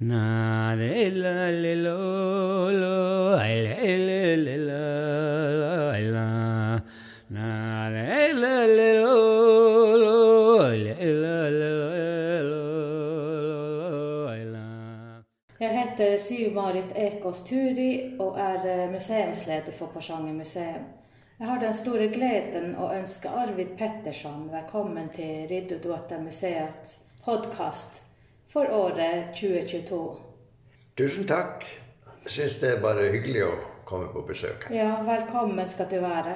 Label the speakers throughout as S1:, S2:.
S1: Na le la le lo lo ai
S2: Jeg heter Siv-Marit Ekås Turi og er eh, museumsleder for Porsanger museum. Jeg har den store gleden å ønske Arvid Petterson velkommen til Riddarduottar museets podkast for året 2022.
S3: Tusen takk. Jeg syns det er bare hyggelig å komme på besøk.
S2: Ja, velkommen skal du være.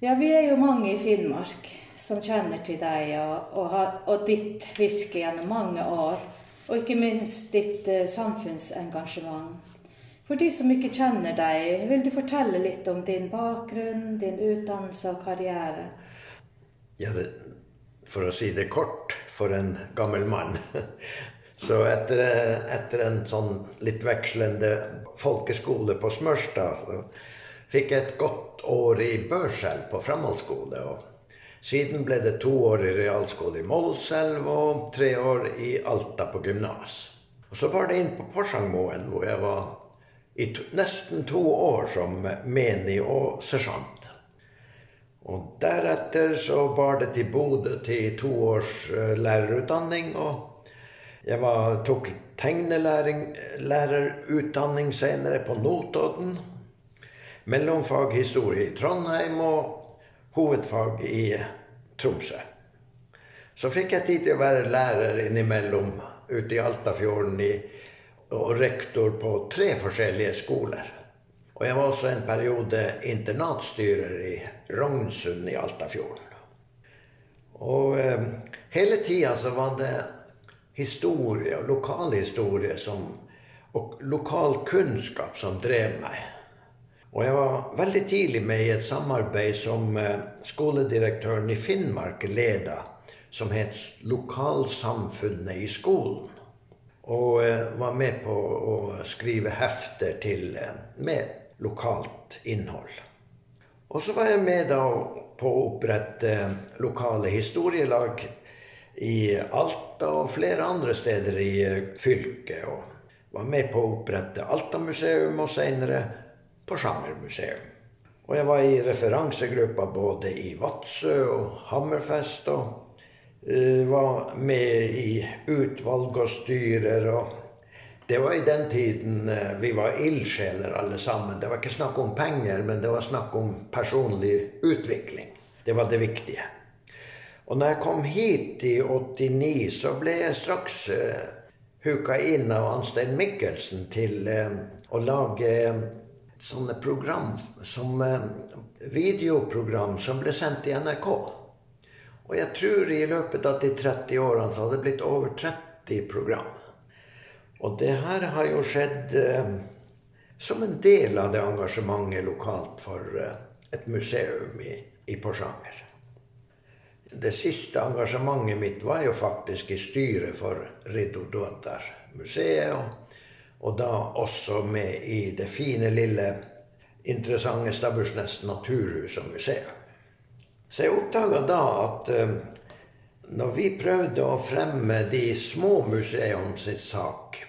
S2: Ja, vi er jo mange i Finnmark som kjenner til deg og, og, og ditt virke gjennom mange år. Og ikke minst ditt eh, samfunnsengasjement. For de som ikke kjenner deg, vil du fortelle litt om din bakgrunn, din utdannelse og karriere?
S3: Ja, det, for å si det kort for en gammel mann. Så etter, etter en sånn litt vekslende folkeskole på Smørstad, så fikk jeg et godt år i Børselv på framhaldsskole. Og siden ble det to år i realskole i Målselv og tre år i Alta på gymnas. Og så var det inn på Porsangmoen, hvor jeg var i to, nesten to år som menig og sersjant. Og deretter så bar det til Bodø til to års eh, lærerutdanning. Og jeg var, tok tegnelærerutdanning senere på Notodden. Mellomfag historie i Trondheim og hovedfag i Tromsø. Så fikk jeg tid til å være lærer innimellom ute i Altafjorden i, og rektor på tre forskjellige skoler. Og jeg var også en periode internatstyrer i Rognsund i Altafjorden. Og eh, hele tida så var det historie og lokalhistorie som, og lokal kunnskap som drev meg. Og jeg var veldig tidlig med i et samarbeid som eh, skoledirektøren i Finnmark leda, som het Lokalsamfunnet i skolen. Og eh, var med på å skrive hefter til, eh, med lokalt innhold. Og så var jeg med da på å opprette lokale historielag i Alta og flere andre steder i eh, fylket. Og var med på å opprette Alta-museum og senere Porsangermuseum. Og jeg var i referansegruppa både i Vadsø og Hammerfest. Og eh, var med i utvalg og styrer. og det var i den tiden eh, vi var ildsjeler alle sammen. Det var ikke snakk om penger, men det var snakk om personlig utvikling. Det var det viktige. Og når jeg kom hit i 89, så ble jeg straks uh, huka inn av Anstein Mikkelsen til eh, å lage eh, sånne program som eh, videoprogram som ble sendt i NRK. Og jeg tror i løpet av de 30 årene så hadde det blitt over 30 program. Og det her har jo skjedd eh, som en del av det engasjementet lokalt for eh, et museum i, i Porsanger. Det siste engasjementet mitt var jo faktisk i styret for Riddo Duodar museet. Og, og da også med i det fine, lille, interessante Stabbursnes naturhus og museum. Så jeg oppdaga da at eh, når vi prøvde å fremme de små museene sitt sak,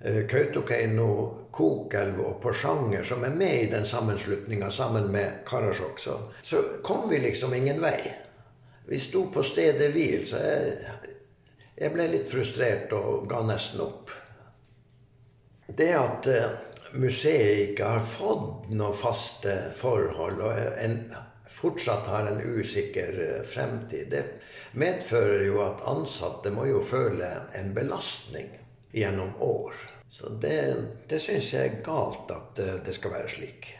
S3: eh, Kautokeino, Kokelv og Porsanger, som er med i den sammenslutninga sammen med Karasjok, så, så kom vi liksom ingen vei. Vi sto på stedet hvil, så jeg, jeg ble litt frustrert og ga nesten opp. Det at eh, museet ikke har fått noe faste forhold og en, fortsatt har en usikker eh, fremtid, det medfører jo at ansatte må jo føle en belastning gjennom år. Så det, det syns jeg er galt at eh, det skal være slik.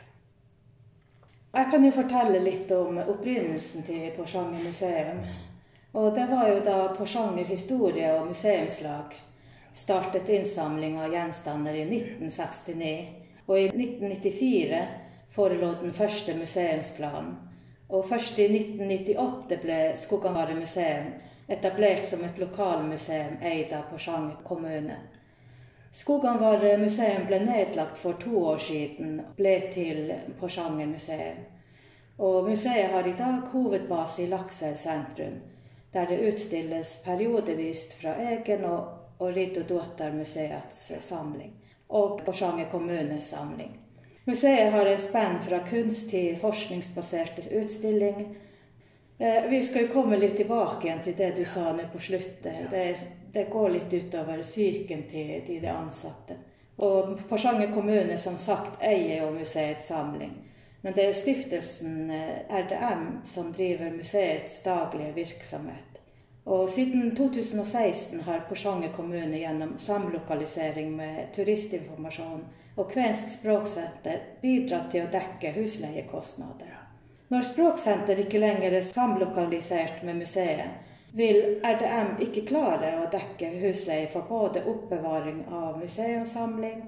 S2: Jeg kan jo fortelle litt om opprinnelsen til Porsanger museum. Og det var jo da Porsanger historie- og museumslag startet innsamling av gjenstander i 1969. Og i 1994 forelå den første museumsplanen. Og først i 1998 ble Skoganvare museum etablert som et lokalmuseum eid av Porsanger kommune. Skoganvare museum ble nedlagt for to år siden og ble til Porsangermuseet. Og museet har i dag hovedbase i Lakselv sentrum, der det utstilles periodevis fra egen og og Riddo Dottar-museets samling. Og Porsanger kommunes samling. Museet har en spenn fra kunst til forskningsbaserte utstilling. Eh, vi skal jo komme litt tilbake igjen til det du sa nå på slutten. Det, det, går litt utover psyken til, til de ansatte. Og Porsanger kommune som sagt eier jo museets samling. Men det er stiftelsen eh, RDM som driver museets daglige virksomhet. Og siden 2016 har Porsanger kommune gjennom samlokalisering med turistinformasjon og Kvensk språksenter bidratt til å dekke husleiekostnader. Når Språksenter ikke lenger er samlokalisert med museet, vil RDM ikke klare å dekke husleie for både oppbevaring av museumssamling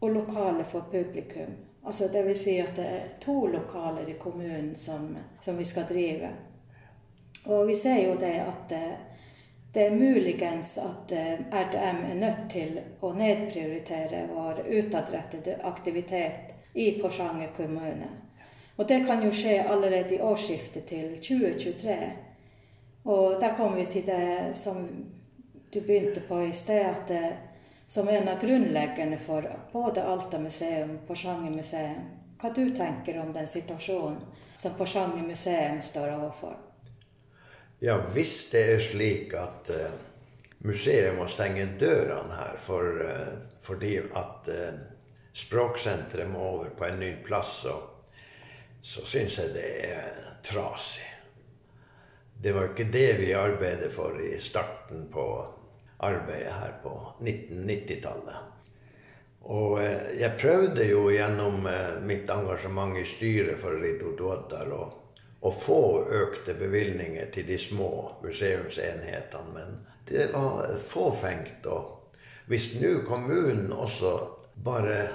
S2: og lokale for publikum. Altså Dvs. Si at det er to lokaler i kommunen som, som, vi skal drive. Og vi ser jo det at det, det er muligens at eh, RDM er nødt til å nedprioritere vår utadrettede aktivitet i Porsanger kommune. Og det kan jo skje allerede i årsskiftet til 2023. Og der kommer vi til det som du begynte på i sted, at det, som en av grunnleggerne for både Alta museum og Porsanger museum. Hva du tenker om den situasjonen som Porsanger museum står overfor?
S3: Ja, hvis det er slik at uh, museet må stenge dørene her for, uh, fordi at uh, språksenteret må over på en ny plass, så, så syns jeg det er trasig. Det var ikke det vi arbeidet for i starten på arbeidet her på 1990-tallet. Og eh, jeg prøvde jo gjennom eh, mitt engasjement i styret for Rido Dodar å, å få økte bevilgninger til de små museumsenhetene, men det var fåfengt. Og hvis nå kommunen også bare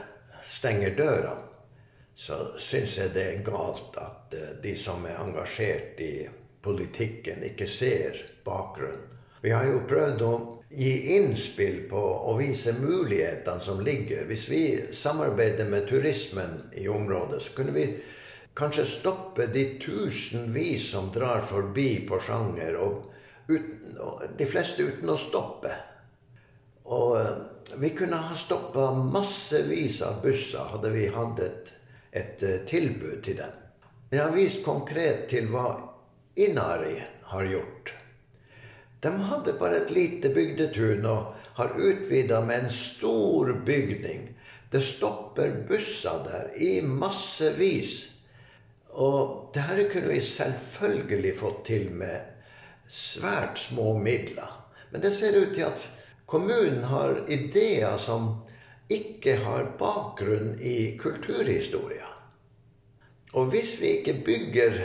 S3: stenger dørene, så syns jeg det er galt at eh, de som er engasjert i politikken, ikke ser bakgrunnen. Vi har jo prøvd å gi innspill på å vise mulighetene som ligger. Hvis vi samarbeider med turismen i området, så kunne vi kanskje stoppe de tusenvis som drar forbi Porsanger, og, uten, de fleste uten å stoppe. Og eh, vi kunne ha stoppa massevis av busser hadde vi hatt et, et eh, tilbud til dem. Jeg har vist konkret til hva Inari har gjort. De hadde bare et lite bygdetun og har utvida med en stor bygning. Det stopper busser der i massevis. Og det her kunne vi selvfølgelig fått til med svært små midler. Men det ser ut til at kommunen har ideer som ikke har bakgrunn i kulturhistoria. Og hvis vi ikke bygger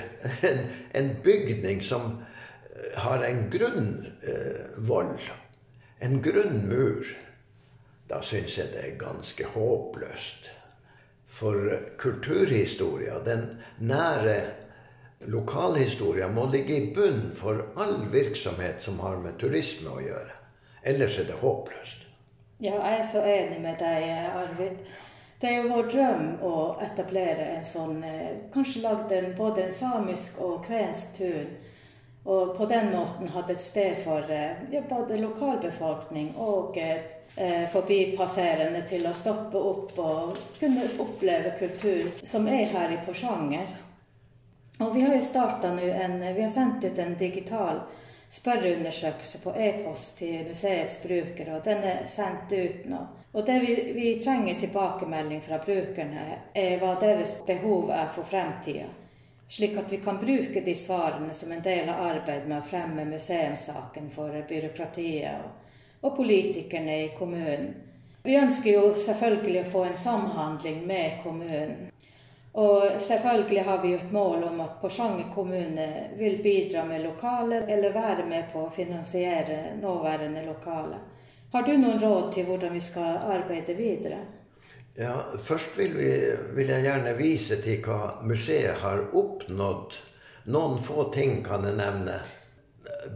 S3: en, en bygning som har en grunnvoll, eh, en grunnmur, da syns jeg det er ganske håpløst. For kulturhistoria, den nære lokalhistoria, må ligge i bunn for all virksomhet som har med turisme å gjøre. Ellers er det håpløst.
S2: Ja, jeg er så enig med deg, Arvid. Det er jo vår drøm å etablere en sånn eh, Kanskje lagd en, både en samisk og kvensk tun og på den måten hadde et sted for eh, ja, både lokalbefolkning og eh, forbipasserende til å stoppe opp og kunne oppleve kultur som er her i Porsanger. Og vi har jo starta nå en Vi har sendt ut en digital spørreundersøkelse på e-post til museets brukere, og den er sendt ut nå. Og det vi, vi trenger tilbakemelding fra brukerne, er hva deres behov er for fremtida slik at vi kan bruke de svarene som en del av arbeidet med å fremme museumssaken for byråkratiet og, og politikerne i kommunen. Vi ønsker jo selvfølgelig å få en samhandling med kommunen. Og selvfølgelig har vi et mål om at Porsanger kommune vil bidra med lokaler, eller være med på å finansiere nåværende lokaler. Har du noen råd til hvordan vi skal arbeide videre?
S3: Ja, Først vil, vi, vil, jeg gjerne vise til hva museet har oppnådd. Noen få ting kan jeg nevne.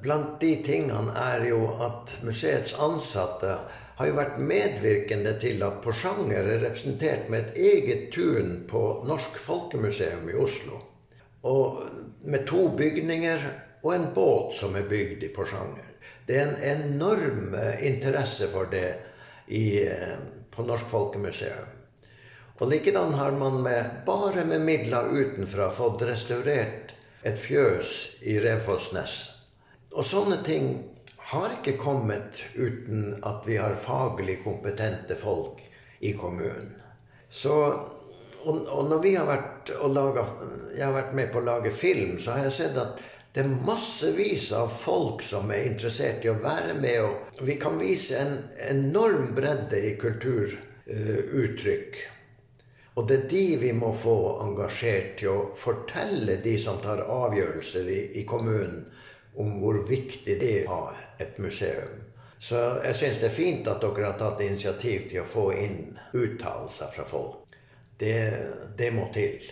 S3: Blant de tingene er jo at museets ansatte har jo vært medvirkende til at Porsanger er representert med et eget tun på Norsk Folkemuseum i Oslo. Og med to bygninger og en båt som er bygd i Porsanger. Det er en enorm eh, interesse for det i, eh, på Norsk Folkemuseum. Og likedan har man med, bare med midler utenfra fått restaurert et fjøs i Revfossnes. Og sånne ting har ikke kommet uten at vi har faglig kompetente folk i kommunen. Så, og, og når vi har vært, og laget, jeg har vært med på å lage film, så har jeg sett at det er massevis av folk som er interessert i å være med. og Vi kan vise en enorm bredde i kulturuttrykk. Og det er de vi må få engasjert til å fortelle de som tar avgjørelser i, i kommunen, om hvor viktig det er et museum. Så jeg syns det er fint at dere har tatt initiativ til å få inn uttalelser fra folk. Det, det må til.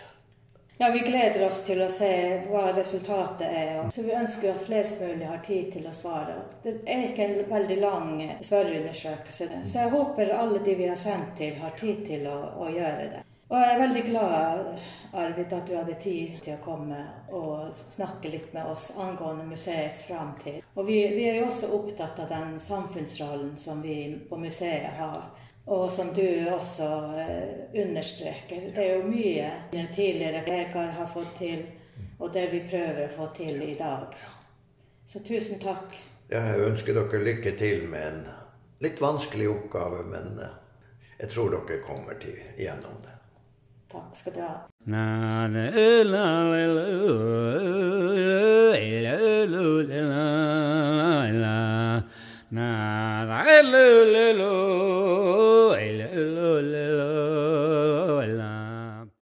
S2: Ja, Vi gleder oss til å se hva resultatet er. Så Vi ønsker at flest mulig har tid til å svare. Det er ikke en veldig lang spørreundersøkelse. Så jeg håper alle de vi har sendt til, har tid til å, å gjøre det. Og jeg er veldig glad Arvid, at du hadde tid til å komme og snakke litt med oss angående museets framtid. Og vi, vi er jo også opptatt av den samfunnsrollen som vi på museet har. Og som du også eh, understreker, det er jo mye tidligere leger har fått til, og det vi prøver å få til i dag. Så tusen takk.
S3: Jeg ønsker dere lykke til med en litt vanskelig oppgave, men eh, jeg tror dere kommer til gjennom det.
S2: Tack ska du ha.
S1: Na,